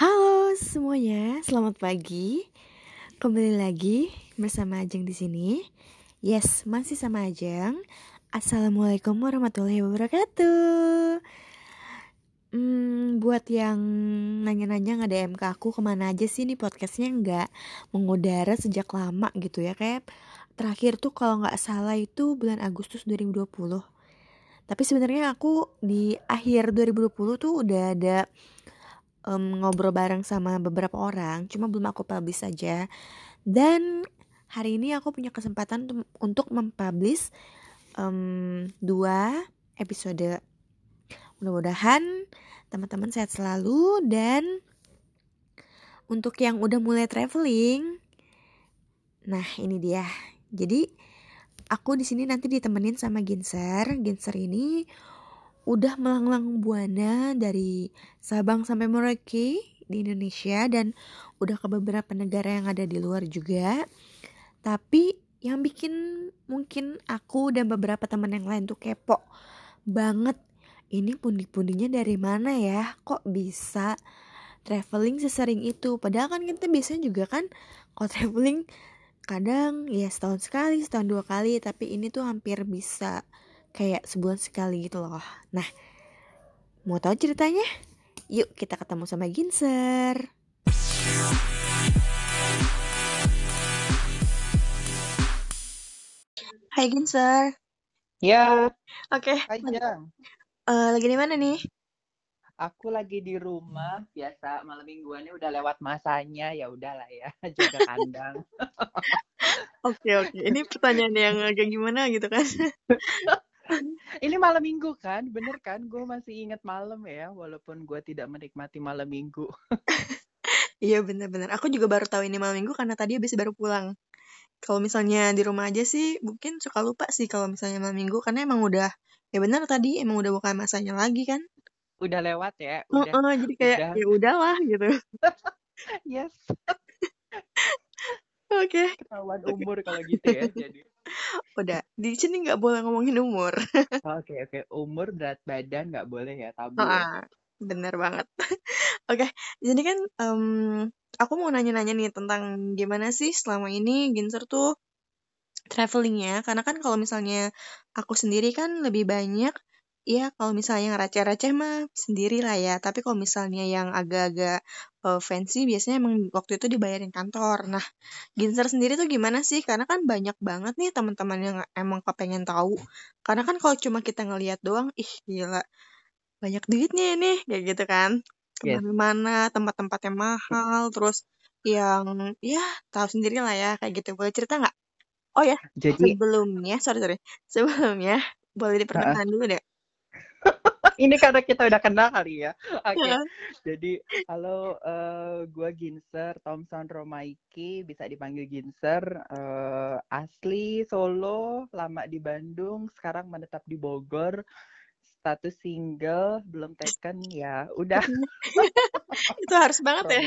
Halo semuanya, selamat pagi. Kembali lagi bersama Ajeng di sini. Yes, masih sama Ajeng. Assalamualaikum warahmatullahi wabarakatuh. Hmm, buat yang nanya-nanya nggak DM ke aku ke mana aja sih nih podcastnya nggak mengudara sejak lama gitu ya kayak terakhir tuh kalau nggak salah itu bulan Agustus 2020 tapi sebenarnya aku di akhir 2020 tuh udah ada um, ngobrol bareng sama beberapa orang cuma belum aku publish saja dan hari ini aku punya kesempatan untuk mempublish um, dua episode Mudah-mudahan teman-teman sehat selalu dan untuk yang udah mulai traveling, nah ini dia. Jadi aku di sini nanti ditemenin sama Ginser. Ginser ini udah melanglang buana dari Sabang sampai Merauke di Indonesia dan udah ke beberapa negara yang ada di luar juga. Tapi yang bikin mungkin aku dan beberapa teman yang lain tuh kepo banget ini pundi-pundinya dari mana ya kok bisa traveling sesering itu padahal kan kita biasanya juga kan kalau traveling kadang ya setahun sekali setahun dua kali tapi ini tuh hampir bisa kayak sebulan sekali gitu loh nah mau tahu ceritanya yuk kita ketemu sama Ginser Hai Ginser Ya. Oke. Okay. Hai Jang. Uh, lagi di mana nih? Aku lagi di rumah, biasa malam mingguannya udah lewat masanya, ya udahlah ya, jaga kandang. Oke oke, ini pertanyaan yang agak gimana gitu kan? ini malam minggu kan, bener kan? Gue masih inget malam ya, walaupun gue tidak menikmati malam minggu. iya bener-bener, aku juga baru tahu ini malam minggu karena tadi habis baru pulang. Kalau misalnya di rumah aja sih, mungkin suka lupa sih kalau misalnya malam minggu karena emang udah ya benar tadi emang udah bukan masanya lagi kan udah lewat ya udah uh, uh, jadi kayak udah. ya udahlah gitu yes oke okay. ketahuan umur kalau gitu ya jadi udah di sini nggak boleh ngomongin umur oke oke okay, okay. umur berat badan nggak boleh ya tabu ya. bener banget oke okay, jadi kan um, aku mau nanya-nanya nih tentang gimana sih selama ini Ginser tuh travelingnya karena kan kalau misalnya aku sendiri kan lebih banyak ya kalau misalnya yang receh-receh mah sendiri lah ya. Tapi kalau misalnya yang agak-agak uh, fancy biasanya emang waktu itu dibayarin kantor. Nah Ginser sendiri tuh gimana sih? Karena kan banyak banget nih teman-teman yang emang kepengen tahu. Karena kan kalau cuma kita ngelihat doang ih gila. Banyak duitnya ini kayak gitu kan. Ke mana-mana yes. tempat-tempat yang mahal terus yang ya tahu sendiri lah ya kayak gitu. Boleh cerita nggak? Oh ya, Jadi sebelumnya, sorry sorry, sebelumnya boleh diperkenalkan dulu deh. Ini karena kita udah kenal kali ya. Oke. Okay. Jadi halo, uh, gue Ginser Thompson Romaiki, bisa dipanggil Ginser. Uh, asli Solo, lama di Bandung, sekarang menetap di Bogor. Status single, belum taken ya. Udah. Itu harus banget ya.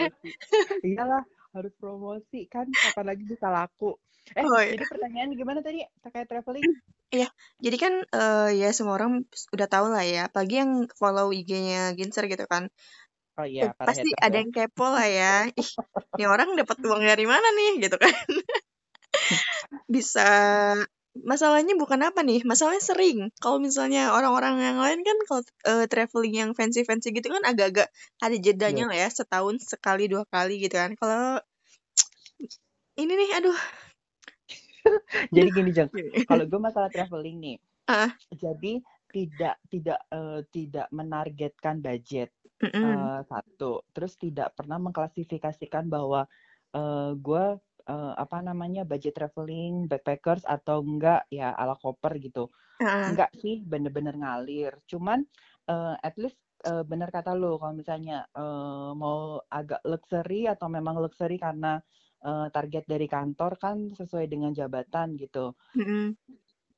Iyalah, harus promosi kan kapan lagi bisa laku. Eh, oh, iya. jadi pertanyaan gimana tadi terkait traveling? Iya, jadi kan uh, ya semua orang udah tahu lah ya, apalagi yang follow IG-nya Ginser gitu kan. Oh iya, uh, pasti ada yang kepo lah ya. Ih, ini orang dapat uang dari mana nih gitu kan. Bisa masalahnya bukan apa nih masalahnya sering kalau misalnya orang-orang yang lain kan kalau uh, traveling yang fancy fancy gitu kan agak-agak ada jedanya yeah. lah ya setahun sekali dua kali gitu kan kalau ini nih aduh jadi gini jeng kalau gue masalah traveling nih uh. jadi tidak tidak uh, tidak menargetkan budget mm -hmm. uh, satu terus tidak pernah mengklasifikasikan bahwa uh, gue uh, apa namanya budget traveling backpackers atau enggak ya ala koper gitu uh. enggak sih bener-bener ngalir cuman uh, at least uh, bener kata lo kalau misalnya uh, mau agak luxury atau memang luxury karena uh, target dari kantor kan sesuai dengan jabatan gitu. Mm-hmm.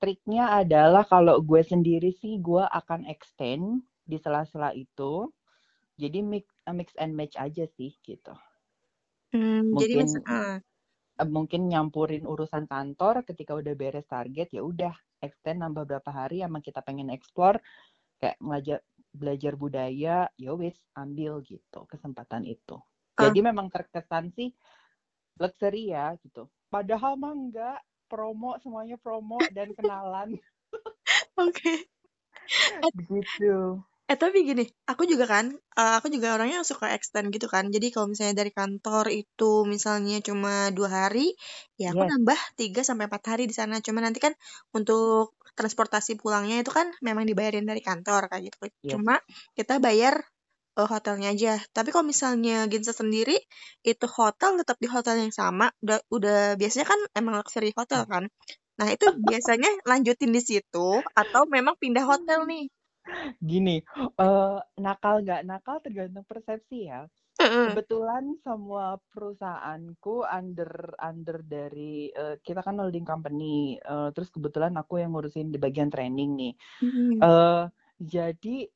Triknya adalah kalau gue sendiri sih gue akan extend di sela-sela itu. Jadi mix mix and match aja sih gitu. Mm, mungkin jadi uh. Mungkin nyampurin urusan kantor ketika udah beres target ya udah extend nambah berapa hari emang kita pengen explore kayak ngajak belajar budaya ya wis ambil gitu kesempatan itu uh. jadi memang terkesan sih luxury ya gitu padahal mah enggak promo semuanya promo dan kenalan oke okay. begitu Eh tapi gini, aku juga kan, uh, aku juga orangnya suka extend gitu kan. Jadi kalau misalnya dari kantor itu misalnya cuma dua hari, ya aku yes. nambah tiga sampai empat hari di sana. Cuma nanti kan untuk transportasi pulangnya itu kan memang dibayarin dari kantor kayak gitu. Yes. Cuma kita bayar uh, hotelnya aja. Tapi kalau misalnya Ginza sendiri itu hotel tetap di hotel yang sama. Udah udah biasanya kan emang luxury hotel kan. Nah itu biasanya lanjutin di situ atau memang pindah hotel nih? Gini, uh, nakal nggak nakal tergantung persepsi ya. Kebetulan semua perusahaanku under under dari uh, kita kan holding company, uh, terus kebetulan aku yang ngurusin di bagian training nih. Jadi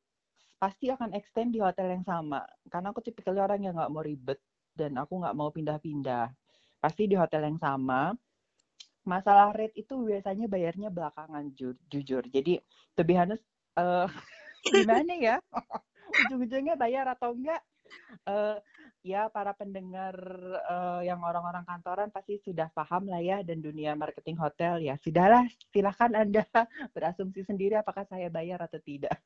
pasti akan extend di hotel yang sama, karena aku tipikal orang yang nggak mau ribet dan aku nggak mau pindah-pindah. Pasti di hotel yang sama. Masalah rate itu biasanya bayarnya belakangan ju jujur. Jadi to be honest, uh, gimana ya? Ujung-ujungnya bayar atau enggak? Uh, ya para pendengar uh, yang orang-orang kantoran pasti sudah paham lah ya dan dunia marketing hotel ya. Sudahlah silahkan anda berasumsi sendiri apakah saya bayar atau tidak.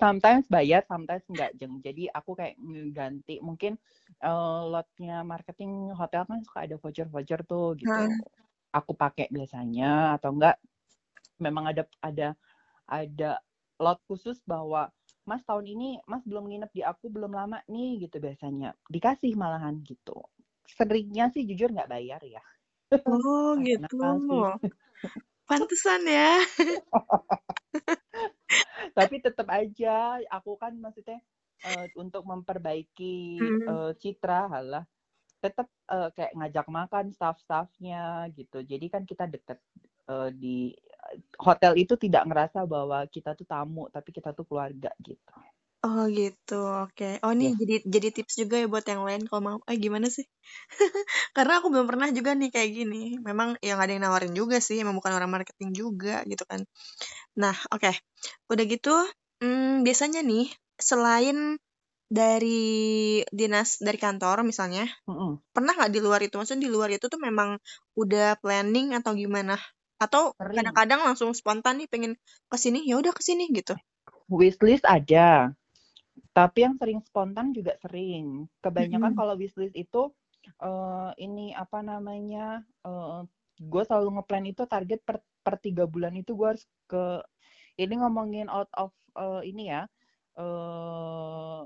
Sometimes bayar sometimes enggak jeng. Jadi aku kayak ganti mungkin uh, lotnya marketing hotel kan suka ada voucher voucher tuh gitu. Hmm. aku pakai biasanya atau enggak memang ada ada ada lot khusus bahwa Mas tahun ini Mas belum nginep di aku belum lama nih gitu biasanya. Dikasih malahan gitu. Seringnya sih jujur nggak bayar ya. Oh gitu. pantesan ya. Tapi tetap aja aku kan maksudnya uh, untuk memperbaiki hmm. uh, citra halah tetap uh, kayak ngajak makan staff-staffnya gitu. Jadi kan kita deket uh, di hotel itu tidak ngerasa bahwa kita tuh tamu tapi kita tuh keluarga gitu. Oh gitu, oke. Okay. Oh nih yeah. jadi jadi tips juga ya buat yang lain kalau mau. Eh gimana sih? Karena aku belum pernah juga nih kayak gini. Memang yang ada yang nawarin juga sih, emang bukan orang marketing juga gitu kan. Nah oke, okay. udah gitu. Hmm, biasanya nih selain dari dinas dari kantor misalnya, mm -hmm. pernah nggak di luar itu? Maksudnya di luar itu tuh memang udah planning atau gimana? Atau kadang-kadang langsung spontan nih pengen ke sini ya udah ke sini gitu. Wishlist ada. Tapi yang sering spontan juga sering. Kebanyakan mm-hmm. kalau wishlist itu uh, ini apa namanya uh, gue selalu ngeplan itu target per per tiga bulan itu gue harus ke ini ngomongin out of uh, ini ya uh,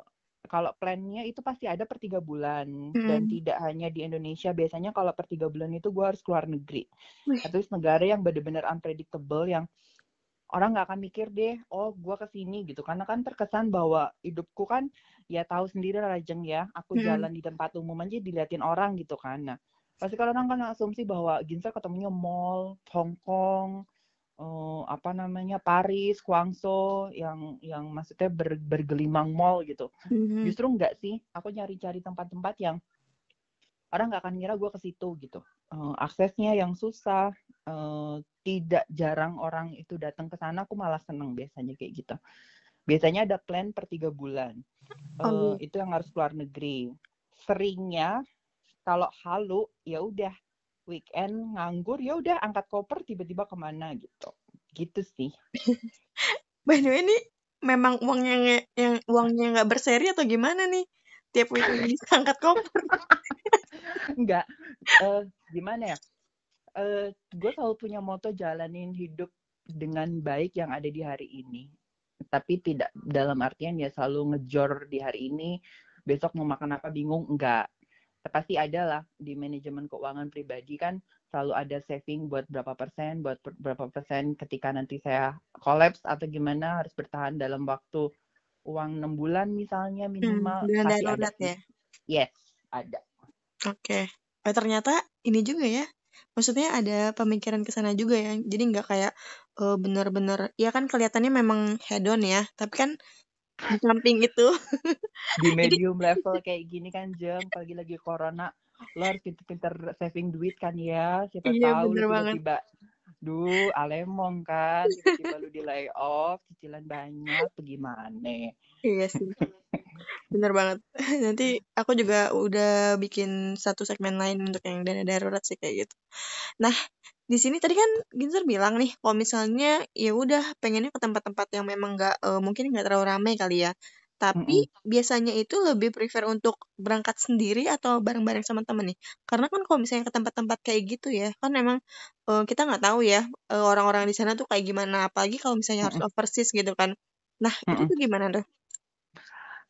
kalau plannya itu pasti ada per tiga bulan hmm. dan tidak hanya di Indonesia. Biasanya kalau per tiga bulan itu gue harus keluar negeri. Atau negara yang benar-benar unpredictable yang orang nggak akan mikir deh oh gue ke sini gitu. Karena kan terkesan bahwa hidupku kan ya tahu sendiri lah jeng ya. Aku hmm. jalan di tempat umum aja diliatin orang gitu kan. Nah pasti kalau orang kan asumsi bahwa Ginza ketemunya mall Hong Kong uh, apa namanya Paris, Guangzhou yang yang maksudnya ber, bergelimang mall gitu. Mm-hmm. Justru enggak sih, aku nyari-cari tempat-tempat yang orang nggak akan ngira gue ke situ gitu. Uh, aksesnya yang susah, uh, tidak jarang orang itu datang ke sana, aku malah seneng biasanya kayak gitu. Biasanya ada plan per tiga bulan, uh, oh. itu yang harus keluar negeri. Seringnya kalau halu ya udah weekend nganggur ya udah angkat koper tiba-tiba ke mana gitu. Gitu sih. By the way ini memang uangnya yang uangnya nggak berseri atau gimana nih? Tiap weekend bisa angkat koper. Nggak. Uh, gimana ya? Uh, gue selalu punya moto jalanin hidup dengan baik yang ada di hari ini. Tapi tidak dalam artian ya selalu ngejor di hari ini besok mau makan apa bingung? Enggak pasti ada lah di manajemen keuangan pribadi kan selalu ada saving buat berapa persen, buat berapa persen ketika nanti saya collapse atau gimana harus bertahan dalam waktu uang enam bulan misalnya hmm, minimal hmm, pasti ada. ya? Yes, ada. Oke. Okay. Eh, ternyata ini juga ya. Maksudnya ada pemikiran ke sana juga ya. Jadi nggak kayak uh, bener-bener ya kan kelihatannya memang hedon ya, tapi kan samping itu. Di medium Jadi, level kayak gini kan jeng. Pagi lagi corona lo harus pinter-pinter saving duit kan ya. Siapa iya, tahu tiba-tiba Duh, alemong kan, tiba-tiba lu di lay off, cicilan banyak, bagaimana? Iya sih. Bener banget. Nanti aku juga udah bikin satu segmen lain untuk yang dana darurat sih kayak gitu. Nah, di sini tadi kan Ginzer bilang nih, kalau misalnya ya udah pengennya ke tempat-tempat yang memang nggak uh, mungkin nggak terlalu ramai kali ya. Tapi mm-hmm. biasanya itu lebih prefer untuk berangkat sendiri atau bareng-bareng sama temen nih. Karena kan kalau misalnya ke tempat-tempat kayak gitu ya, kan emang uh, kita nggak tahu ya uh, orang-orang di sana tuh kayak gimana. Apalagi kalau misalnya harus overseas gitu kan. Nah itu tuh gimana tuh?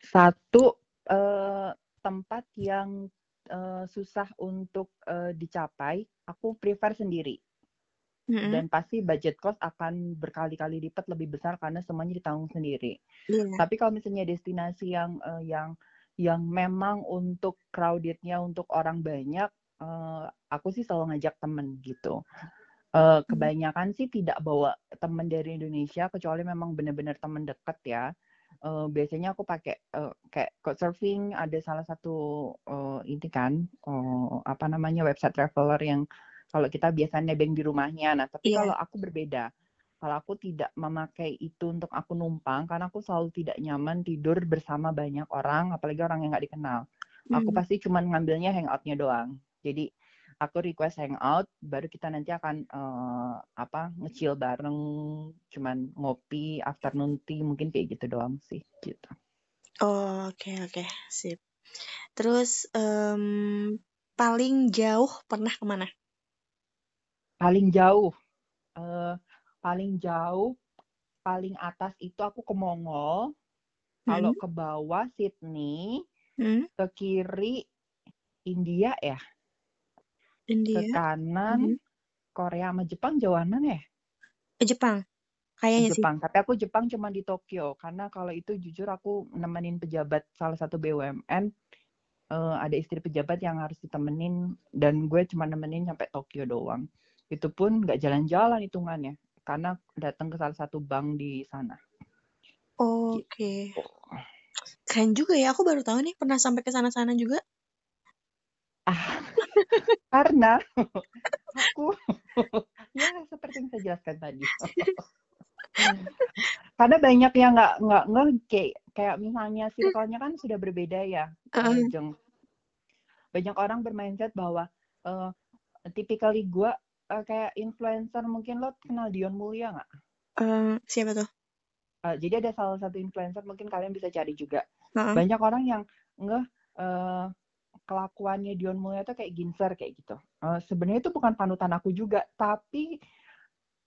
Satu uh, tempat yang uh, susah untuk uh, dicapai, aku prefer sendiri. Mm-hmm. Dan pasti budget cost akan berkali-kali lipat lebih besar karena semuanya ditanggung sendiri. Yeah. Tapi kalau misalnya destinasi yang uh, yang yang memang untuk crowdednya untuk orang banyak, uh, aku sih selalu ngajak temen gitu. Uh, kebanyakan sih tidak bawa temen dari Indonesia kecuali memang benar-benar temen deket ya. Uh, biasanya aku pakai uh, kayak surfing ada salah satu uh, ini kan uh, apa namanya website traveler yang kalau kita biasanya nebeng di rumahnya. Nah, tapi yeah. kalau aku berbeda. Kalau aku tidak memakai itu untuk aku numpang, karena aku selalu tidak nyaman tidur bersama banyak orang, apalagi orang yang nggak dikenal. Mm. Aku hmm. pasti cuma ngambilnya hangoutnya doang. Jadi aku request hangout, baru kita nanti akan uh, apa ngecil bareng, cuman ngopi, afternoon tea, mungkin kayak gitu doang sih, gitu. Oh, oke okay, oke, okay. sip. Terus um, paling jauh pernah ke mana? Paling jauh uh, paling jauh paling atas itu aku ke Mongol. Hmm. kalau ke bawah Sydney. Hmm. ke kiri India ya. India. ke kanan hmm. Korea sama Jepang jauhan mana ya? Eh, Jepang. Kayaknya Jepang. Sih. tapi aku Jepang cuma di Tokyo. Karena kalau itu jujur aku nemenin pejabat salah satu BUMN uh, ada istri pejabat yang harus ditemenin. Dan gue cuma nemenin sampai Tokyo doang itu pun nggak jalan-jalan hitungannya karena datang ke salah satu bank di sana. Oke. Okay. Gitu. Keren juga ya. Aku baru tahu nih pernah sampai ke sana-sana juga. Ah, karena aku ya seperti yang saya jelaskan tadi. karena banyak yang nggak nggak nggak kayak kayak misalnya circle-nya kan sudah berbeda ya, uh. Banyak orang bermindset bahwa uh, typically gue uh, kayak influencer mungkin lo kenal Dion Mulia nggak? Uh, siapa tuh? Uh, jadi ada salah satu influencer mungkin kalian bisa cari juga. Uh-huh. Banyak orang yang nggak uh, kelakuannya Dion Mulia tuh kayak ginser kayak gitu. Uh, Sebenarnya itu bukan panutan aku juga, tapi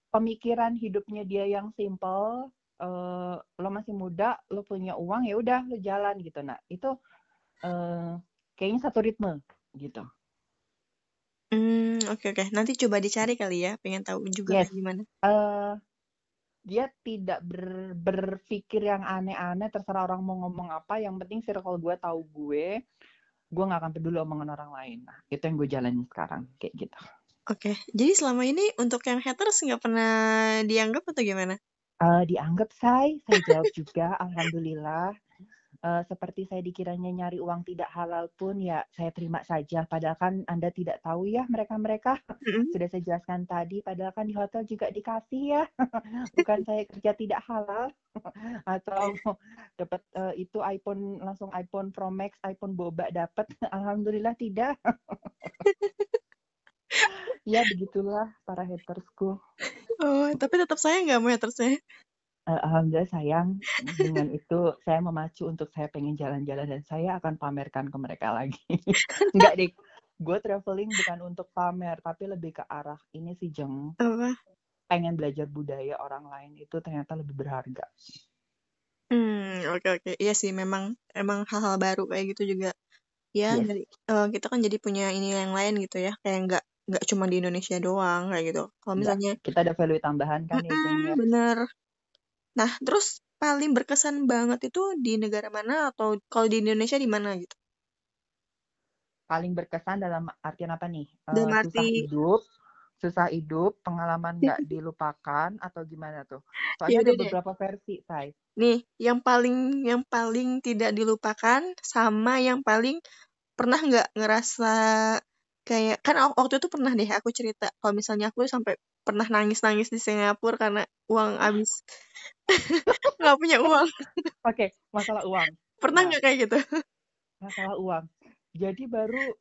pemikiran hidupnya dia yang simple. Uh, lo masih muda, lo punya uang ya udah lo jalan gitu. Nah itu uh, kayaknya satu ritme gitu. Hmm oke oke. Nanti coba dicari kali ya, pengen tahu juga Yes. gimana. Uh, dia tidak ber berpikir yang aneh-aneh, terserah orang mau ngomong apa, yang penting circle gue tahu gue, gue nggak akan peduli omongan orang lain. Nah, itu yang gue jalanin sekarang, kayak gitu. Oke, jadi selama ini untuk yang haters nggak pernah dianggap atau gimana? Uh, dianggap saya, saya jawab juga, alhamdulillah uh, seperti saya dikiranya nyari uang tidak halal pun ya saya terima saja. Padahal kan Anda tidak tahu ya mereka-mereka. Mm-hmm. Sudah saya jelaskan tadi, padahal kan di hotel juga dikasih ya. Bukan saya kerja tidak halal atau dapat uh, itu iPhone langsung iPhone Pro Max, iPhone boba dapat. Alhamdulillah tidak. ya begitulah para hatersku. Oh, tapi tetap saya nggak mau hatersnya uh, alhamdulillah sayang dengan itu saya memacu untuk saya pengen jalan-jalan dan saya akan pamerkan ke mereka lagi. Enggak deh, gue traveling bukan untuk pamer tapi lebih ke arah ini sih jeng. Apa? Pengen belajar budaya orang lain itu ternyata lebih berharga. Hmm, oke okay, oke. Okay. Iya sih, memang emang hal-hal baru kayak gitu juga. Ya, yes. dari uh, kita kan jadi punya ini yang lain gitu ya, kayak nggak nggak cuma di Indonesia doang kayak gitu. Kalau misalnya kita ada value tambahan kan mm -mm, ya. Bener. Nah, terus paling berkesan banget itu di negara mana atau kalau di Indonesia di mana gitu? Paling berkesan dalam artian apa nih? Eh, dalam uh, arti... Susah hidup, susah hidup, pengalaman nggak dilupakan atau gimana tuh? Soalnya ya, ada beberapa versi, Say. Nih, yang paling yang paling tidak dilupakan sama yang paling pernah nggak ngerasa kayak kan waktu itu pernah deh aku cerita kalau misalnya aku sampai pernah nangis-nangis di Singapura karena uang habis nggak punya uang oke okay, masalah uang pernah nah. nggak nah, kayak gitu masalah uang jadi baru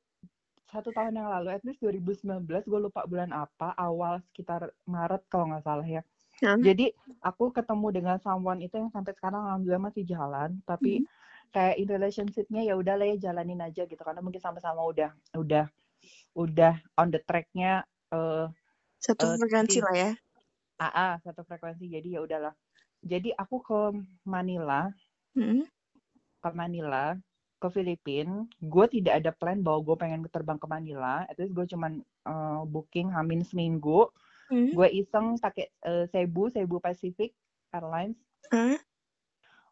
satu tahun yang lalu, at least 2019, gue lupa bulan apa, awal sekitar Maret kalau nggak salah ya. Hmm. Jadi aku ketemu dengan someone itu yang sampai sekarang alhamdulillah masih jalan, tapi hmm. kayak in relationship-nya ya udah lah ya jalanin aja gitu karena mungkin sama-sama udah udah udah on the track-nya uh, satu uh, frekuensi lah ya. Ah, ah, satu frekuensi. Jadi ya udahlah. Jadi aku ke Manila. Hmm. Ke Manila ke Filipina, gue tidak ada plan bahwa gue pengen terbang ke Manila. At least gue cuman uh, booking hamin seminggu. Hmm. Gue iseng pakai uh, Cebu, Cebu Pacific Airlines. Hmm.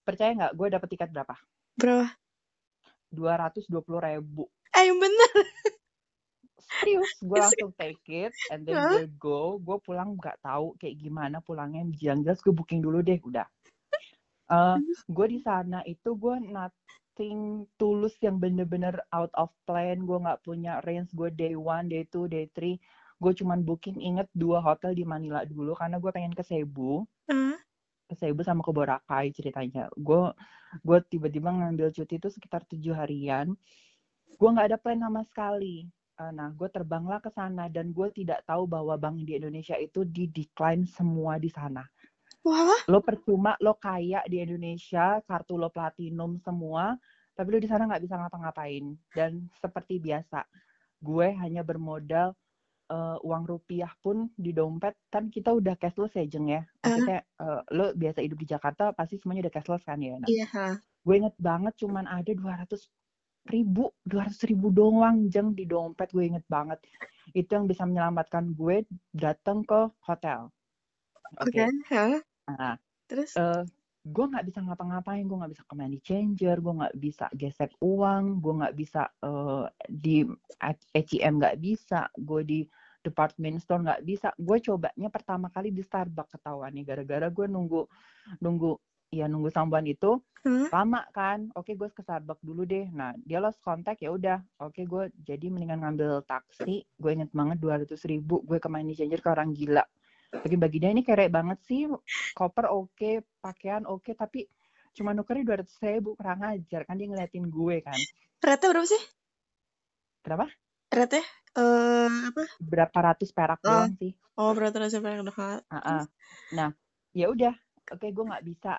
Percaya nggak? Gue dapet tiket berapa? Berapa? Dua ratus dua puluh ribu. Eh, bener. Serius, gue langsung take it, and then huh? gue go. Gue pulang nggak tahu kayak gimana pulangnya. Yang jelas gue booking dulu deh, udah. Uh, gue di sana itu gue not nothing tulus yang bener-bener out of plan gue nggak punya range gue day one day two day three gue cuman booking inget dua hotel di Manila dulu karena gue pengen ke Cebu uh. ke Cebu sama ke Boracay ceritanya gue gue tiba-tiba ngambil cuti itu sekitar tujuh harian gue nggak ada plan sama sekali eh, nah gue terbanglah ke sana dan gue tidak tahu bahwa bank di Indonesia itu di decline semua di sana Wah. Lo percuma lo kaya di Indonesia, kartu lo platinum semua, tapi lo di sana nggak bisa ngapa-ngapain. Dan seperti biasa, gue hanya bermodal uh, uang rupiah pun di dompet kan kita udah cashless ya jeng ya. Maksudnya uh, lo biasa hidup di Jakarta pasti semuanya udah cashless kan ya. Nah, iya. Yeah. Gue inget banget cuman ada 200 ribu, 200 ribu doang jeng di dompet gue inget banget. Itu yang bisa menyelamatkan gue datang ke hotel. Oke. Okay. Okay. Nah, terus? Uh, gue nggak bisa ngapa-ngapain, gue nggak bisa ke money changer, gue nggak bisa gesek uang, gue nggak bisa uh, di ATM nggak bisa, gue di department store nggak bisa. Gue cobanya pertama kali di Starbucks ketahuan nih, gara-gara gue nunggu nunggu ya nunggu sambuan itu hmm? lama kan. Oke, gue ke Starbucks dulu deh. Nah, dia lost kontak ya udah. Oke, gue jadi mendingan ngambil taksi. Gue inget banget dua ratus ribu. Gue ke money changer ke orang gila bagi-bagi dia ini kere banget sih koper oke okay, pakaian oke okay, tapi cuma nukernya dua ratus ribu kurang ajar kan dia ngeliatin gue kan rate berapa sih berapa rate uh, apa berapa ratus perak oh. doang sih oh berapa ratus perak doang uh -uh. nah ya udah oke okay, gue nggak bisa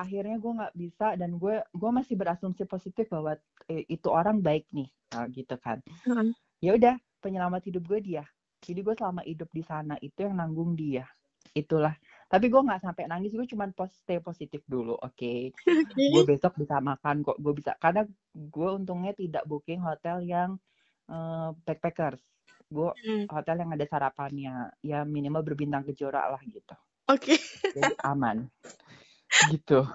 akhirnya gue nggak bisa dan gue gue masih berasumsi positif bahwa eh, itu orang baik nih nah, gitu kan hmm. ya udah penyelamat hidup gue dia jadi gue selama hidup di sana itu yang nanggung dia itulah tapi gue nggak sampai nangis gue cuma stay positif dulu oke okay? okay. gue besok bisa makan kok gue bisa karena gue untungnya tidak booking hotel yang uh, backpackers gue hmm. hotel yang ada sarapannya ya minimal berbintang kejora lah gitu oke okay. jadi aman gitu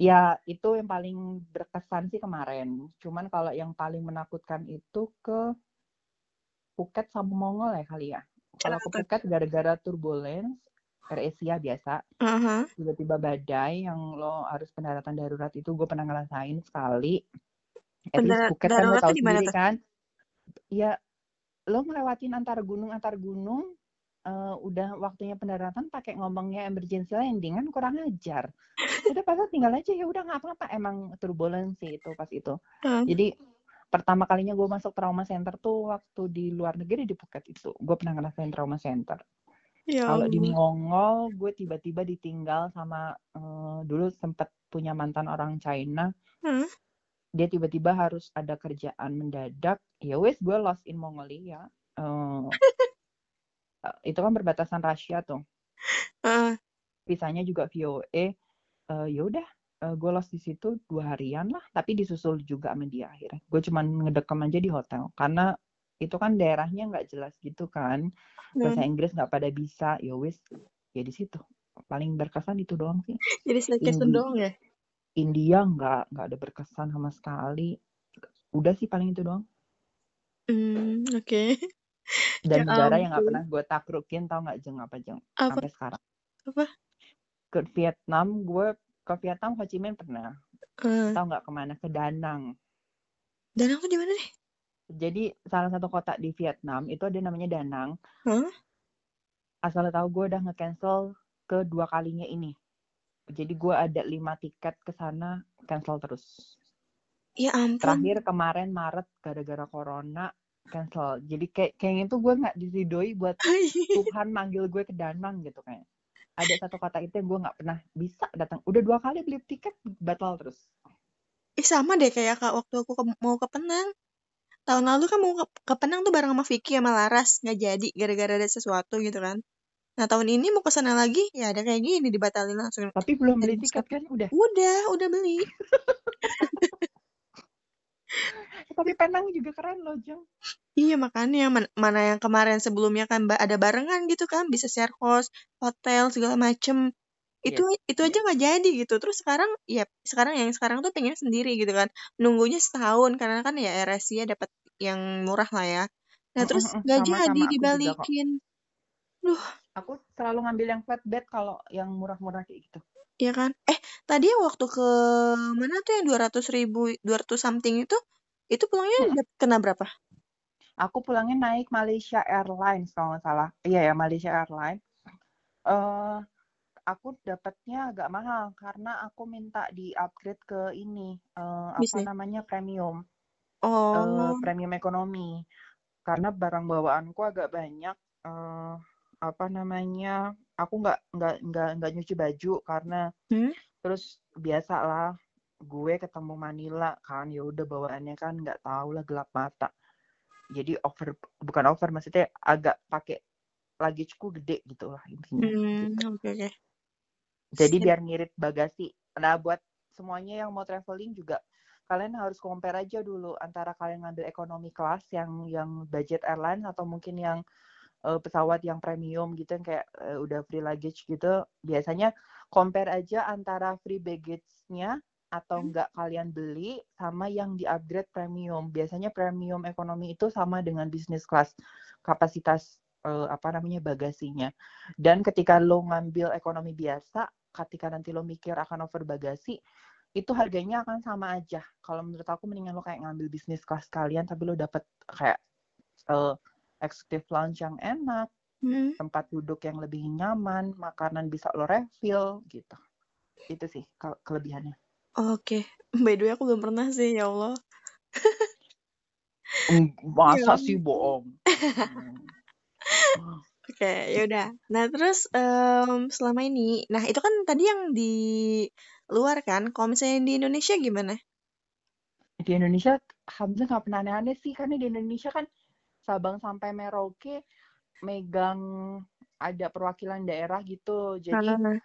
ya itu yang paling berkesan sih kemarin cuman kalau yang paling menakutkan itu ke Phuket sama Mongol ya kali ya. Kalau ke Phuket gara-gara turbulence, Air Asia biasa, uh-huh. tiba-tiba badai yang lo harus pendaratan darurat itu gue pernah ngerasain sekali. At least Phuket kan lo tau sendiri kan. Ya lo ngelewatin antar gunung antar gunung uh, udah waktunya pendaratan pakai ngomongnya emergency landing kan kurang ajar. Udah pasal tinggal aja ya udah nggak apa-apa emang turbulence itu pas itu. Uh. Jadi pertama kalinya gue masuk trauma center tuh waktu di luar negeri di Phuket itu gue pernah ngerasain trauma center ya kalau di Mongol gue tiba-tiba ditinggal sama uh, dulu sempet punya mantan orang China hmm? dia tiba-tiba harus ada kerjaan mendadak ya wes gue lost in Mongolia uh, itu kan berbatasan Rusia tuh. Uh. pisahnya juga VOA uh, ya udah uh, gue lost di situ dua harian lah tapi disusul juga sama dia akhirnya. Gue cuman ngedekam aja di hotel karena itu kan daerahnya nggak jelas gitu kan. Bahasa hmm. Inggris nggak pada bisa. Ya wis ya di situ. Paling berkesan itu doang sih. Jadi staycation doang ya? India nggak nggak ada berkesan sama sekali. Udah sih paling itu doang. Hmm, oke. okay. Dan ya negara yang nggak pernah gue takrukin tau nggak jeng apa jeng apa? sampai sekarang apa ke Vietnam gue ke Vietnam Ho Chi Minh pernah. Hmm. Tahu nggak ke mana? Ke Danang. Danang tuh di mana nih? Jadi salah satu kota di Vietnam itu ada namanya Danang. Huh? Asal tahu gue udah nge-cancel kedua kalinya ini. Jadi gue ada lima tiket ke sana cancel terus. Ya ampun. Terakhir kemarin Maret gara-gara corona cancel. Jadi kayak kayaknya tuh gue nggak diridoi buat Tuhan manggil gue ke Danang gitu kayak. Ada satu kata itu yang gue nggak pernah bisa datang. Udah dua kali beli tiket batal terus. Ih sama deh kayak kak waktu aku ke, mau ke Penang. Tahun lalu kan mau ke, ke Penang tuh bareng sama Vicky sama Laras nggak jadi gara-gara ada sesuatu gitu kan. Nah tahun ini mau ke sana lagi ya ada kayak gini dibatalin langsung. Tapi belum beli tiket kan udah? Udah, udah beli. Tapi Penang juga keren loh, Jeng. Iya makanya man mana yang kemarin sebelumnya kan ada barengan gitu kan bisa share host, hotel segala macem. Itu yeah. itu aja nggak jadi gitu. Terus sekarang ya sekarang yang sekarang tuh pengen sendiri gitu kan. Nunggunya setahun karena kan ya RSI dapat yang murah lah ya. Nah terus nggak jadi dibalikin. Duh. Aku selalu ngambil yang flatbed kalau yang murah-murah kayak gitu. Iya kan? Eh, tadi waktu ke mana tuh yang dua ratus ribu, dua ratus something itu, itu pulangnya hmm. kena berapa? Aku pulangnya naik Malaysia Airlines kalau nggak salah. Iya ya Malaysia Airlines. Uh, aku dapatnya agak mahal karena aku minta di upgrade ke ini uh, apa namanya premium. Oh. Uh, premium ekonomi. Karena barang bawaanku agak banyak. Uh, apa namanya aku nggak nggak nggak nggak nyuci baju karena hmm? terus biasa lah gue ketemu Manila kan ya udah bawaannya kan nggak tahu lah gelap mata jadi over bukan over maksudnya agak pakai lagi cukup gede gitu lah intinya hmm, gitu. okay, okay. jadi biar ngirit bagasi nah buat semuanya yang mau traveling juga kalian harus compare aja dulu antara kalian ngambil ekonomi kelas yang yang budget airline atau mungkin yang uh, pesawat yang premium gitu yang kayak uh, udah free luggage gitu biasanya compare aja antara free baggage-nya atau hmm. enggak kalian beli sama yang di upgrade premium biasanya premium ekonomi itu sama dengan business class kapasitas uh, apa namanya bagasinya dan ketika lo ngambil ekonomi biasa ketika nanti lo mikir akan over bagasi itu harganya akan sama aja. Kalau menurut aku mendingan lo kayak ngambil bisnis kelas kalian tapi lo dapet kayak uh, executive lounge yang enak, hmm. tempat duduk yang lebih nyaman, makanan bisa lo refill gitu. Itu sih kelebihannya. Oke, okay. by the way aku belum pernah sih ya Allah. Masa ya. sih bohong? Oke, okay, yaudah. Nah terus um, selama ini, nah itu kan tadi yang di luar kan, kalau misalnya di Indonesia gimana? Di Indonesia, Hamzah nggak pernah aneh-aneh sih, karena di Indonesia kan Sabang sampai Merauke megang ada perwakilan daerah gitu. Jadi Halo.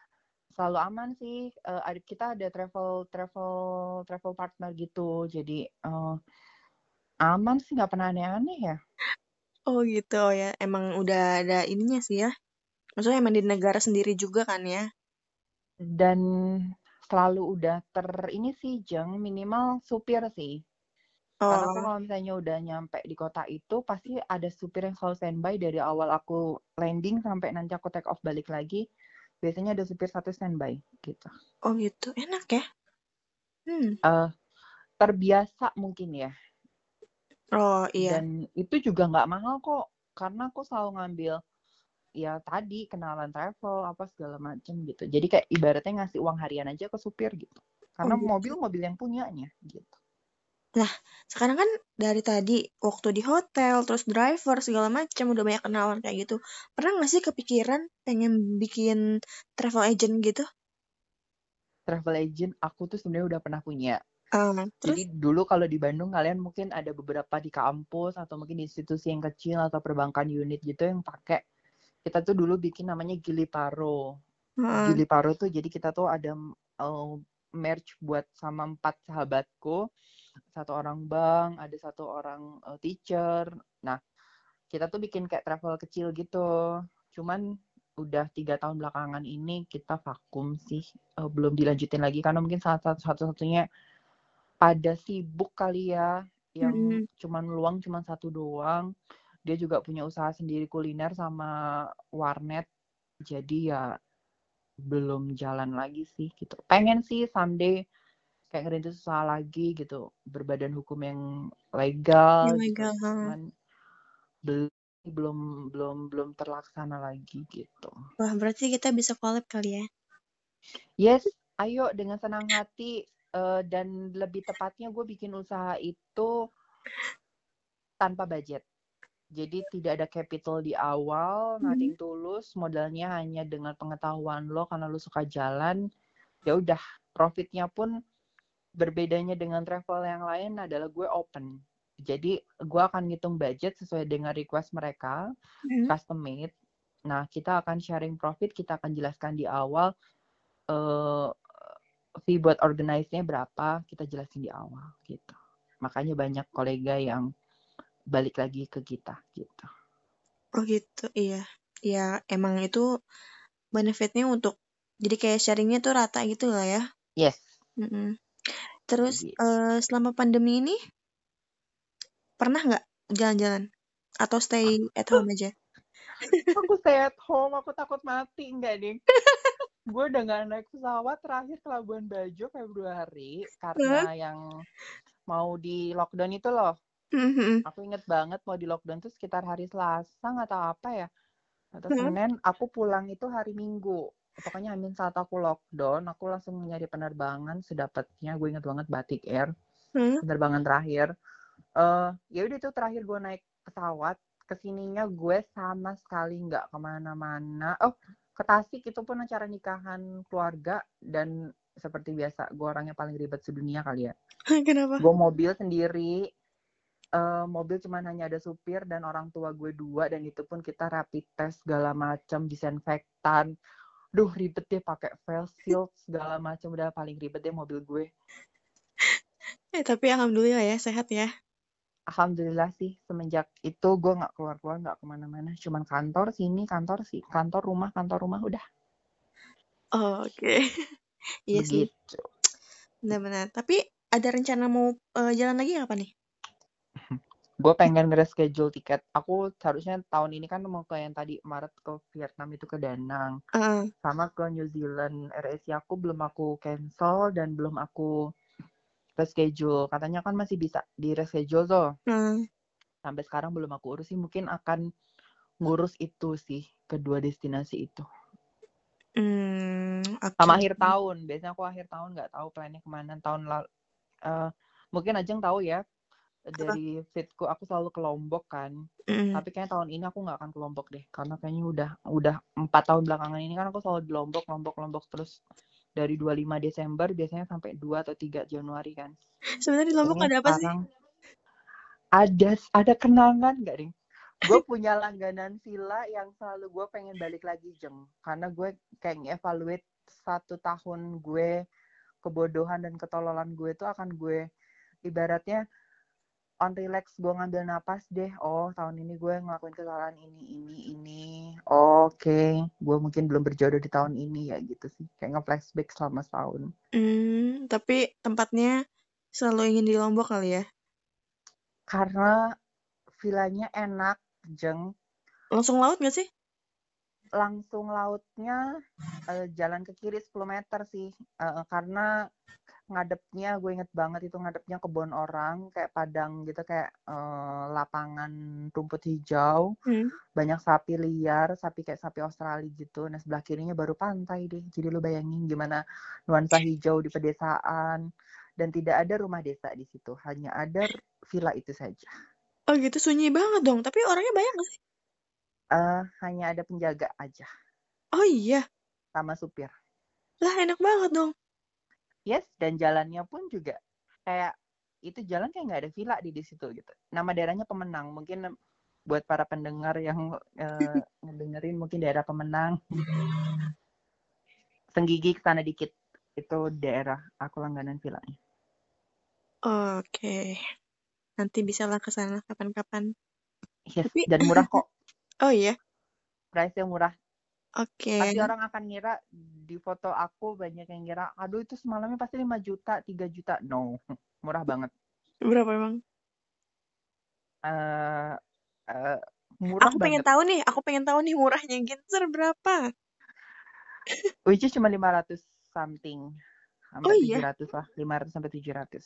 selalu aman sih. Uh, kita ada travel travel travel partner gitu. Jadi uh, aman sih nggak pernah aneh-aneh ya. Oh gitu ya. Emang udah ada ininya sih ya. Maksudnya emang di negara sendiri juga kan ya. Dan selalu udah ter ini sih jeng minimal supir sih karena oh. kalau misalnya udah nyampe di kota itu pasti ada supir yang selalu standby dari awal aku landing sampai nanti aku take off balik lagi. Biasanya ada supir satu standby gitu. Oh gitu, enak ya? Hmm. Uh, terbiasa mungkin ya. Oh iya. Dan itu juga nggak mahal kok, karena aku selalu ngambil ya tadi kenalan travel apa segala macem gitu. Jadi kayak ibaratnya ngasih uang harian aja ke supir gitu. Karena oh, gitu. mobil mobil yang punyanya gitu. Nah, sekarang kan dari tadi waktu di hotel, terus driver segala macam udah banyak kenalan kayak gitu. Pernah nggak sih kepikiran pengen bikin travel agent gitu? Travel agent aku tuh sebenarnya udah pernah punya. Uh, terus? Jadi dulu kalau di Bandung kalian mungkin ada beberapa di kampus atau mungkin di institusi yang kecil atau perbankan unit gitu yang pakai kita tuh dulu bikin namanya Gili Paro. Uh. Gili Paro tuh jadi kita tuh ada uh, merch buat sama empat sahabatku satu orang bank, ada satu orang uh, teacher. Nah, kita tuh bikin kayak travel kecil gitu. Cuman udah tiga tahun belakangan ini kita vakum sih, uh, belum dilanjutin lagi karena mungkin salah satu satu-satunya pada sibuk kali ya, yang hmm. cuman luang cuman satu doang. Dia juga punya usaha sendiri kuliner sama warnet. Jadi ya belum jalan lagi sih gitu. Pengen sih someday kayak ngerintis usaha lagi gitu berbadan hukum yang legal, yang gitu. legal gitu. cuman belum belum belum terlaksana lagi gitu wah berarti kita bisa collab kali ya yes ayo dengan senang hati uh, dan lebih tepatnya gue bikin usaha itu tanpa budget jadi tidak ada capital di awal, mm-hmm. nothing tulus, modalnya hanya dengan pengetahuan lo karena lo suka jalan. Ya udah, profitnya pun berbedanya dengan travel yang lain adalah gue open. Jadi gue akan ngitung budget sesuai dengan request mereka, mm-hmm. custom made. Nah kita akan sharing profit, kita akan jelaskan di awal uh, fee buat organize-nya berapa, kita jelasin di awal gitu. Makanya banyak kolega yang balik lagi ke kita gitu. Oh gitu, iya. Ya emang itu benefitnya untuk jadi kayak sharingnya tuh rata gitu lah ya. Yes. Mm -mm. Terus uh, selama pandemi ini pernah nggak jalan-jalan atau stay at home aja? aku stay at home, aku takut mati enggak nih. gue udah gak naik pesawat terakhir ke Labuan Bajo Februari karena huh? yang mau di lockdown itu loh. Mm-hmm. Aku inget banget mau di lockdown tuh sekitar hari Selasa nggak tahu apa ya atau mm-hmm. Senin. Aku pulang itu hari Minggu pokoknya Amin saat aku lockdown aku langsung nyari penerbangan sedapatnya. Gue inget banget batik air hmm? penerbangan terakhir. Uh, ya udah itu terakhir gue naik pesawat. Ke sininya gue sama sekali nggak ke mana-mana. Oh ke Tasik itu pun acara nikahan keluarga dan seperti biasa gue orangnya paling ribet sedunia kali ya. Kenapa? Gue mobil sendiri. Uh, mobil cuma hanya ada supir dan orang tua gue dua dan itu pun kita rapid test segala macam disinfektan duh ribet deh pakai face shield segala macam udah paling ribet deh mobil gue. Eh tapi alhamdulillah ya sehat ya. Alhamdulillah sih semenjak itu gue nggak keluar keluar nggak ke mana-mana. Cuman kantor sini kantor sih kantor rumah kantor rumah udah. Oh, oke. Okay. iya sih. Benar-benar. Tapi ada rencana mau uh, jalan lagi apa nih gue pengen reschedule tiket. Aku seharusnya tahun ini kan mau ke yang tadi Maret ke Vietnam itu ke Danang. Uh. sama ke New Zealand. RSI aku belum aku cancel dan belum aku reschedule. Katanya kan masih bisa di reschedule tuh uh. sampai sekarang belum aku urus sih. Mungkin akan ngurus itu sih kedua destinasi itu. Mm, okay. sama akhir tahun. Biasanya aku akhir tahun nggak tahu plannya ke mana. Tahun lalu uh, mungkin Ajeng tahu ya dari fitku aku selalu ke Lombok kan. Mm. tapi kayaknya tahun ini aku nggak akan ke Lombok deh karena kayaknya udah udah empat tahun belakangan ini kan aku selalu di Lombok Lombok Lombok. Terus dari 25 Desember biasanya sampai 2 atau 3 Januari kan. Sebenarnya di Lombok ada apa sih? ada ada kenangan nggak nih gue punya langganan villa yang selalu gue pengen balik lagi jeng. Karena gue kayak evaluate satu tahun gue kebodohan dan ketololan gue itu akan gue ibaratnya on relax gue ngambil napas deh. Oh tahun ini gue ngelakuin kesalahan ini ini ini. Oke okay. gue mungkin belum berjodoh di tahun ini ya gitu sih. Kayak nge-flashback selama setahun. Hmm, tapi tempatnya selalu ingin di Lombok kali ya? Karena villanya enak jeng. Langsung laut gak sih? Langsung lautnya uh, jalan ke kiri 10 meter sih. Uh, karena ngadepnya gue inget banget itu ngadepnya kebun orang kayak padang gitu kayak uh, lapangan rumput hijau. Hmm. banyak sapi liar sapi kayak sapi Australia gitu. Nah sebelah kirinya baru pantai deh. Jadi lu bayangin gimana nuansa hijau di pedesaan. Dan tidak ada rumah desa di situ hanya ada villa itu saja. Oh gitu sunyi banget dong. Tapi orangnya banyak gak sih? Uh, hanya ada penjaga aja. Oh iya. Sama supir. Lah enak banget dong yes dan jalannya pun juga kayak itu jalan kayak nggak ada villa di di situ gitu. Nama daerahnya pemenang. Mungkin buat para pendengar yang uh, ngedengerin mungkin daerah pemenang. Senggigi ke sana dikit. Itu daerah aku langganan villanya. Oke. Okay. nanti bisa lah ke sana kapan-kapan. Yes, Tapi... dan murah kok. Oh iya. Price yang murah Oke. Pasti orang akan ngira di foto aku banyak yang ngira, aduh itu semalamnya pasti 5 juta, 3 juta. No, murah banget. Berapa emang? Uh, uh, murah aku pengen tahu nih, aku pengen tahu nih murahnya Ginzer berapa? Which is cuma 500 something. sampai oh, iya? 700 lah 500 sampai 700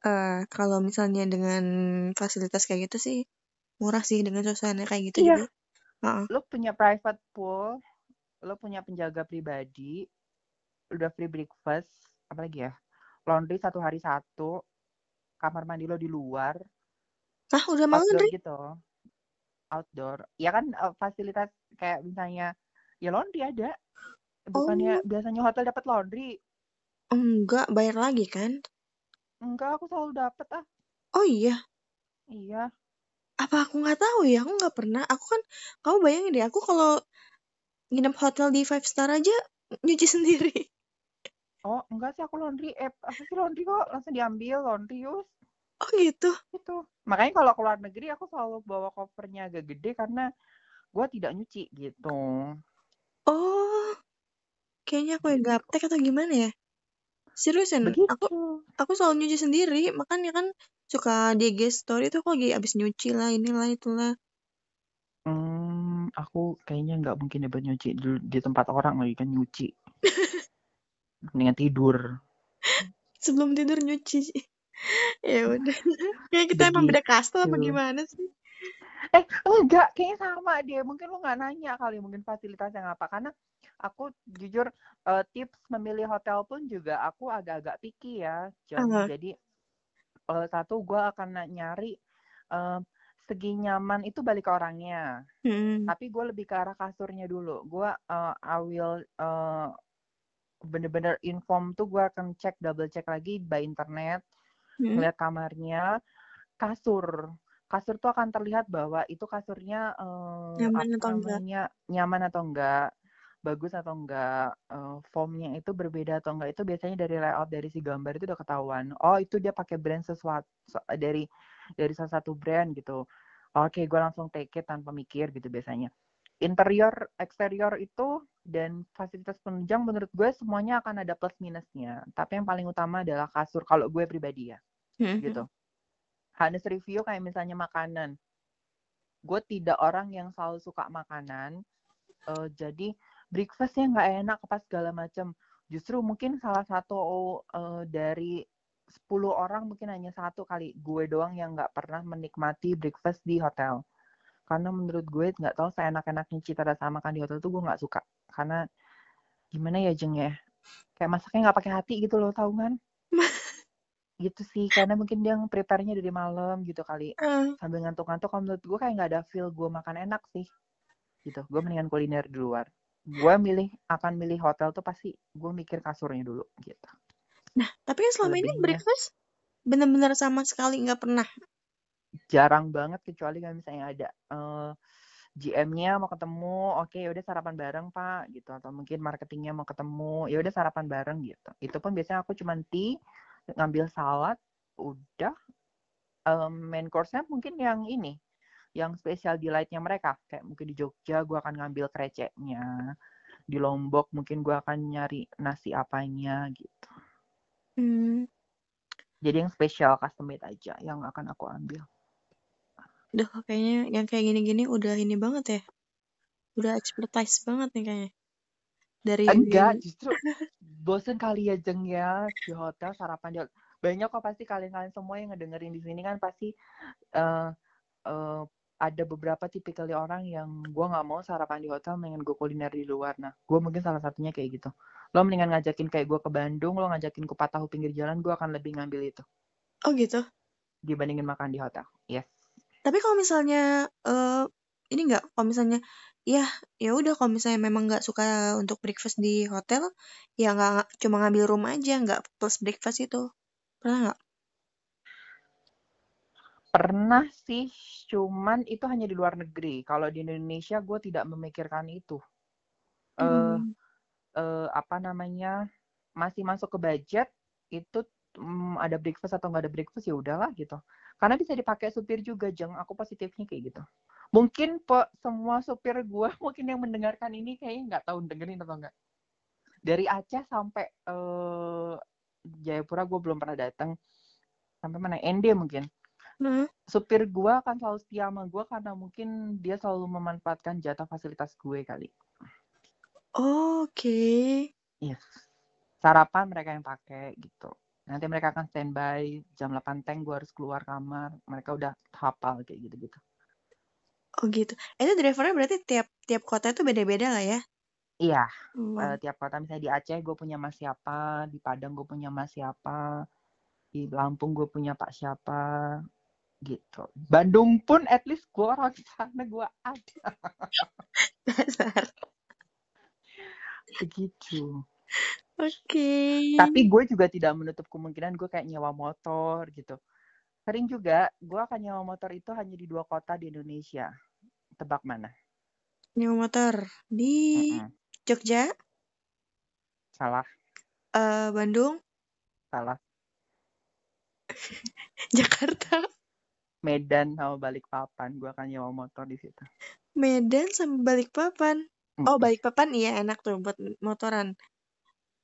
Uh, kalau misalnya dengan fasilitas kayak gitu sih murah sih dengan suasana kayak gitu iya. juga. Uh-uh. Lo punya private pool, lo punya penjaga pribadi, udah free breakfast, apa lagi ya? Laundry satu hari satu, kamar mandi lo di luar. Ah, udah mau laundry? gitu. Outdoor. Ya kan uh, fasilitas kayak misalnya ya laundry ada. Bukannya oh. biasanya hotel dapat laundry. Enggak, bayar lagi kan? Enggak, aku selalu dapet ah. Oh iya? Iya. Apa aku nggak tahu ya? Aku nggak pernah. Aku kan, kamu bayangin deh, aku kalau nginep hotel di five star aja nyuci sendiri. Oh, enggak sih aku laundry eh apa sih laundry kok langsung diambil laundry yus. Oh gitu. Itu. Makanya kalau keluar negeri aku selalu bawa covernya agak gede karena gue tidak nyuci gitu. Oh. Kayaknya aku yang gaptek atau gimana ya? Seriusan, Begitu. aku aku selalu nyuci sendiri, makanya kan suka di IG story tuh kok lagi abis nyuci lah, inilah itulah. Hmm, aku kayaknya nggak mungkin dapat nyuci di, di tempat orang lagi kan nyuci. Mendingan tidur. Sebelum tidur nyuci ya udah. Kayak kita Begitu. emang beda kasta apa gimana sih? Eh, enggak, kayaknya sama dia. Mungkin lu nggak nanya kali mungkin fasilitasnya apa. Karena aku jujur uh, tips memilih hotel pun juga aku agak-agak picky ya. Jadi, uh -huh. jadi satu gue akan nyari uh, segi nyaman itu balik ke orangnya. Hmm. Tapi gue lebih ke arah kasurnya dulu. Gue uh, I will uh, bener-bener inform tuh gue akan cek double check lagi by internet, hmm. lihat kamarnya, kasur kasur tuh akan terlihat bahwa itu kasurnya uh, nyaman atau namanya, enggak nyaman atau enggak bagus atau enggak uh, formnya itu berbeda atau enggak itu biasanya dari layout dari si gambar itu udah ketahuan oh itu dia pakai brand sesuatu dari dari salah satu brand gitu oke okay, gue langsung take it tanpa mikir gitu biasanya interior eksterior itu dan fasilitas penunjang menurut gue semuanya akan ada plus minusnya tapi yang paling utama adalah kasur kalau gue pribadi ya mm-hmm. gitu Hanes review kayak misalnya makanan. Gue tidak orang yang selalu suka makanan. Uh, jadi breakfastnya nggak enak apa segala macam. Justru mungkin salah satu uh, dari 10 orang mungkin hanya satu kali gue doang yang nggak pernah menikmati breakfast di hotel. Karena menurut gue nggak tahu saya enak-enaknya cita rasa makan di hotel tuh gue nggak suka. Karena gimana ya jeng ya, kayak masaknya nggak pakai hati gitu loh, tau kan? gitu sih karena mungkin dia prepare-nya dari malam gitu kali mm. sambil ngantuk-ngantuk kalau menurut gue kayak nggak ada feel gue makan enak sih gitu gue mendingan kuliner di luar gue milih akan milih hotel tuh pasti gue mikir kasurnya dulu gitu. Nah tapi yang selama Lebihnya, ini breakfast bener-bener sama sekali nggak pernah? Jarang banget kecuali kalau misalnya ada uh, eh, GM-nya mau ketemu, oke okay, udah sarapan bareng pak gitu. Atau mungkin marketingnya mau ketemu, ya udah sarapan bareng gitu. Itu pun biasanya aku cuma tea ngambil salad udah. Um, main course-nya mungkin yang ini yang spesial delight-nya mereka. Kayak mungkin di Jogja gue akan ngambil kreceknya. Di Lombok mungkin gue akan nyari nasi apanya gitu. Hmm. jadi yang spesial custom made aja yang akan aku ambil. Udah kayaknya yang kayak gini-gini udah ini banget ya. Udah expertise banget nih kayaknya. Dari enggak justru bosen kali ya jeng ya di hotel sarapan di banyak kok pasti kalian-kalian semua yang ngedengerin di sini kan pasti uh, uh, ada beberapa tipikal orang yang gue nggak mau sarapan di hotel, mendingan gue kuliner di luar. Nah, gue mungkin salah satunya kayak gitu. Lo mendingan ngajakin kayak gue ke Bandung, lo ngajakin kupat tahu pinggir jalan, gue akan lebih ngambil itu. Oh gitu? Dibandingin makan di hotel, yes. Tapi kalau misalnya, uh, ini nggak, kalau misalnya ya ya udah kalau misalnya memang nggak suka untuk breakfast di hotel ya nggak cuma ngambil room aja nggak plus breakfast itu pernah nggak pernah sih cuman itu hanya di luar negeri. Kalau di Indonesia gue tidak memikirkan itu. Eh hmm. uh, uh, apa namanya masih masuk ke budget itu um, ada breakfast atau nggak ada breakfast ya udahlah gitu. Karena bisa dipakai supir juga jeng. Aku positifnya kayak gitu. Mungkin po, semua supir gue mungkin yang mendengarkan ini kayaknya nggak tahu dengerin atau enggak dari Aceh sampai uh, Jayapura gue belum pernah datang sampai mana? ND mungkin hmm. supir gue akan selalu setia sama gue karena mungkin dia selalu memanfaatkan jatah fasilitas gue kali. Oke. Okay. yes. Sarapan mereka yang pakai gitu. Nanti mereka akan standby jam 8 tank gue harus keluar kamar. Mereka udah hafal kayak gitu gitu oh gitu. Itu drivernya berarti tiap tiap kota itu beda-beda lah ya? Iya. Hmm. uh, tiap kota misalnya di Aceh gue punya mas siapa di Padang gue punya mas siapa di Lampung gue punya pak siapa gitu. Bandung pun at least gue orang sana gue ada. Dasar. Begitu. Oke. Okay. tapi gue juga tidak menutup kemungkinan gue kayak nyewa motor gitu. Sering juga gue akan nyewa motor itu hanya di dua kota di Indonesia. Tebak mana? Nyewa motor di mm -mm. Jogja? Salah. Uh, Bandung? Salah. Jakarta Medan sama Balikpapan. Gue akan nyewa motor di situ. Medan sama Balikpapan. Oh, Balikpapan iya enak tuh buat motoran.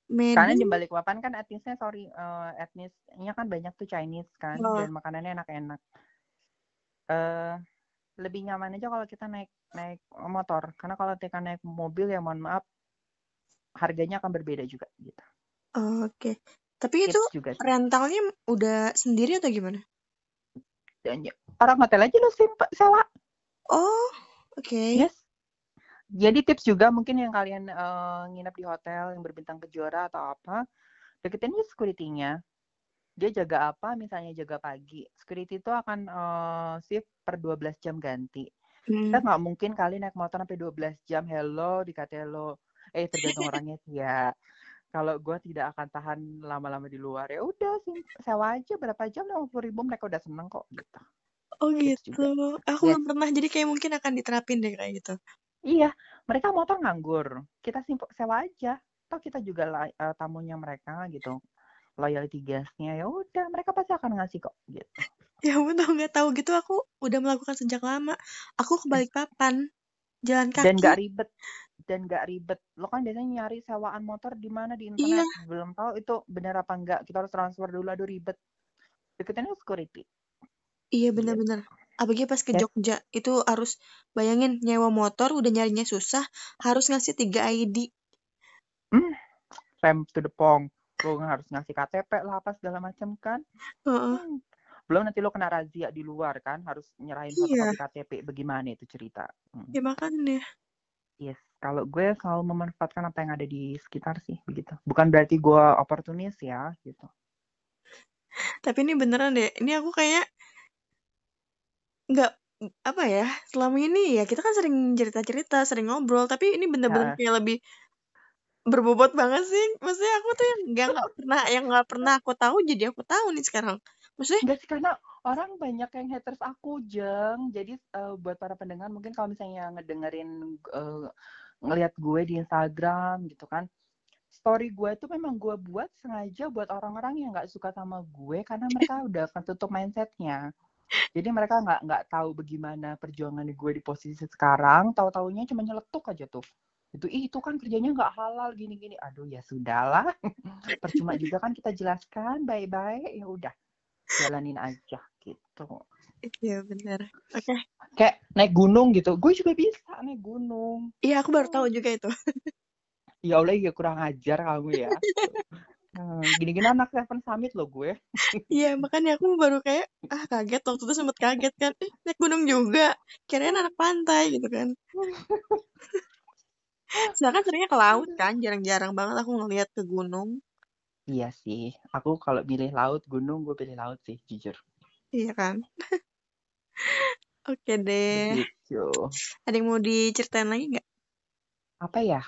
Medan. Karena di Balikpapan kan etnisnya sorry uh, etnisnya kan banyak tuh Chinese kan oh. dan makanannya enak-enak. Uh, lebih nyaman aja kalau kita naik naik motor karena kalau kita naik mobil ya mohon maaf harganya akan berbeda juga gitu. Oh, Oke. Okay. Tapi itu juga rentalnya udah sendiri atau gimana? Orang hotel aja lu sewa. Oh, oke. Okay. Yes. Jadi tips juga mungkin yang kalian uh, nginep di hotel yang berbintang kejora atau apa, deketin aja security-nya. Dia jaga apa? Misalnya jaga pagi. Security itu akan uh, shift per 12 jam ganti. Hmm. Kita nggak mungkin kali naik motor sampai 12 jam hello dikata hello. Eh tergantung orangnya sih ya kalau gue tidak akan tahan lama-lama di luar ya udah sih sewa aja berapa jam lima puluh ribu mereka udah seneng kok gitu. Oh gitu aku yes. belum pernah jadi kayak mungkin akan diterapin deh kayak gitu. Iya mereka motor nganggur. Kita sewa aja. Atau kita juga uh, tamunya mereka gitu. Loyalty guestnya ya udah mereka pasti akan ngasih kok gitu. Ya betul nggak tahu gitu. Aku udah melakukan sejak lama. Aku kebalik papan jalan kaki. dan gak ribet dan gak ribet. Lo kan biasanya nyari sewaan motor di mana? Di internet. Iya. belum tahu itu benar apa enggak kita harus transfer dulu. Aduh ribet. Deketin security. Iya benar-benar apalagi pas ke yes. Jogja itu harus bayangin nyewa motor udah nyarinya susah harus ngasih tiga ID hmm, rem to the pong. Lo harus ngasih KTP lah apa segala macam kan? Uh -uh. Hmm. Belum nanti lo kena razia di luar kan? Harus nyerahin iya. fotokopi KTP bagaimana itu cerita? Hmm. ya makanya yes kalau gue selalu memanfaatkan apa yang ada di sekitar sih begitu bukan berarti gue oportunis ya gitu tapi ini beneran deh ini aku kayak nggak apa ya selama ini ya kita kan sering cerita-cerita sering ngobrol tapi ini bener-bener ya. kayak lebih berbobot banget sih maksudnya aku tuh yang nggak nggak pernah yang nggak pernah aku tahu jadi aku tahu nih sekarang Maksudnya? Enggak sih karena orang banyak yang haters aku jeng. Jadi uh, buat para pendengar mungkin kalau misalnya ngedengerin uh, ngelihat gue di Instagram gitu kan. Story gue itu memang gue buat sengaja buat orang-orang yang nggak suka sama gue karena mereka udah ketutup mindsetnya. Jadi mereka nggak nggak tahu bagaimana perjuangan gue di posisi sekarang. Tahu taunya cuma nyeletuk aja tuh itu Ih, itu kan kerjanya nggak halal gini-gini aduh ya sudahlah percuma juga kan kita jelaskan baik-baik ya udah jalanin aja gitu. Iya benar oke. Okay. kayak naik gunung gitu. Gue juga bisa naik gunung. Iya aku baru tahu juga itu. Ya Allah ya kurang ajar kamu ya. Hmm, gini-gini anak Seven Summit loh gue. Iya makanya aku baru kayak ah kaget. Waktu itu sempet kaget kan. Eh, naik gunung juga? Kirain anak pantai gitu kan. Sedangkan seringnya ke laut kan, jarang-jarang banget aku ngeliat ke gunung. Iya sih, aku kalau pilih laut, gunung, gue pilih laut sih, jujur. Iya kan? Oke deh. Begitu. Ada yang mau diceritain lagi nggak? Apa ya?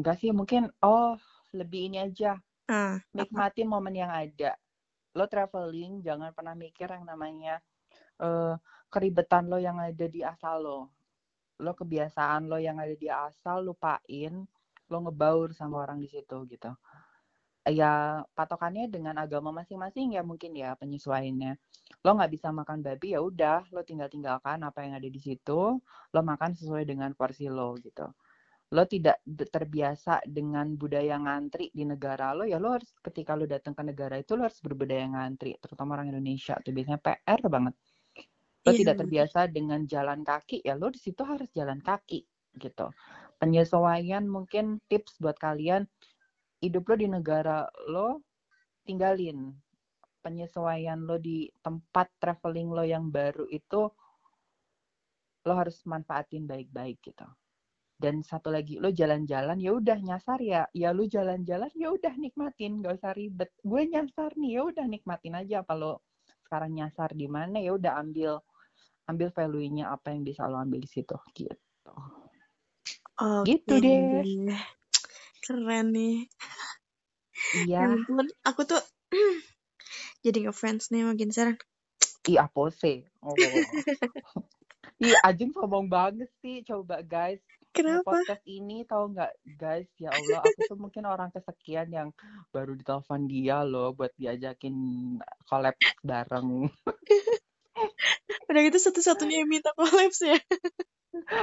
Enggak sih, mungkin, oh, lebih ini aja. Ah, Nikmatin apa? momen yang ada. Lo traveling, jangan pernah mikir yang namanya uh, keribetan lo yang ada di asal lo. Lo kebiasaan lo yang ada di asal, lupain. Lo ngebaur sama orang di situ gitu ya patokannya dengan agama masing-masing ya mungkin ya penyesuaiannya. Lo nggak bisa makan babi ya udah lo tinggal tinggalkan apa yang ada di situ lo makan sesuai dengan porsi lo gitu. Lo tidak terbiasa dengan budaya ngantri di negara lo ya lo harus ketika lo datang ke negara itu lo harus berbudaya ngantri terutama orang Indonesia tuh biasanya PR banget. Lo yeah. tidak terbiasa dengan jalan kaki ya lo di situ harus jalan kaki gitu. Penyesuaian mungkin tips buat kalian hidup lo di negara lo tinggalin. Penyesuaian lo di tempat traveling lo yang baru itu lo harus manfaatin baik-baik gitu. Dan satu lagi lo jalan-jalan ya udah nyasar ya. Ya lo jalan-jalan ya udah nikmatin. Gak usah ribet. Gue nyasar nih ya udah nikmatin aja. Apa lo sekarang nyasar di mana ya udah ambil ambil value-nya apa yang bisa lo ambil di situ gitu. Oh, gitu deh keren nih iya ya, aku tuh jadi ngefans nih makin sekarang iya pose oh. Iya, Ajeng sombong banget sih. Coba guys, Kenapa? Podcast ini tahu nggak guys, ya Allah, aku tuh mungkin orang kesekian yang baru ditelepon dia loh buat diajakin collab bareng. Udah gitu satu-satunya yang minta collab ya.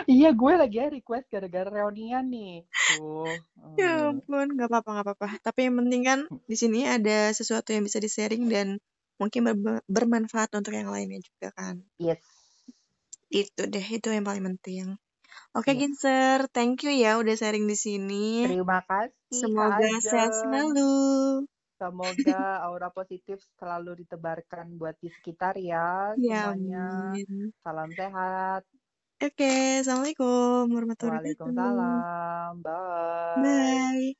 iya, gue lagi ya request gara-gara reunian nih. Tuh. Ya hmm. ampun, nggak apa-apa, nggak apa-apa. Tapi yang penting kan di sini ada sesuatu yang bisa di-sharing dan mungkin ber bermanfaat untuk yang lainnya juga kan. Yes. Itu deh, itu yang paling penting. Oke, okay, Ginser, thank you ya udah sharing di sini. Terima kasih. Semoga sehat selalu. Semoga aura positif selalu ditebarkan buat di sekitar ya, ya semuanya. Amin. Salam sehat. Oke, okay, assalamualaikum warahmatullahi wabarakatuh. Waalaikumsalam. Bye. Bye.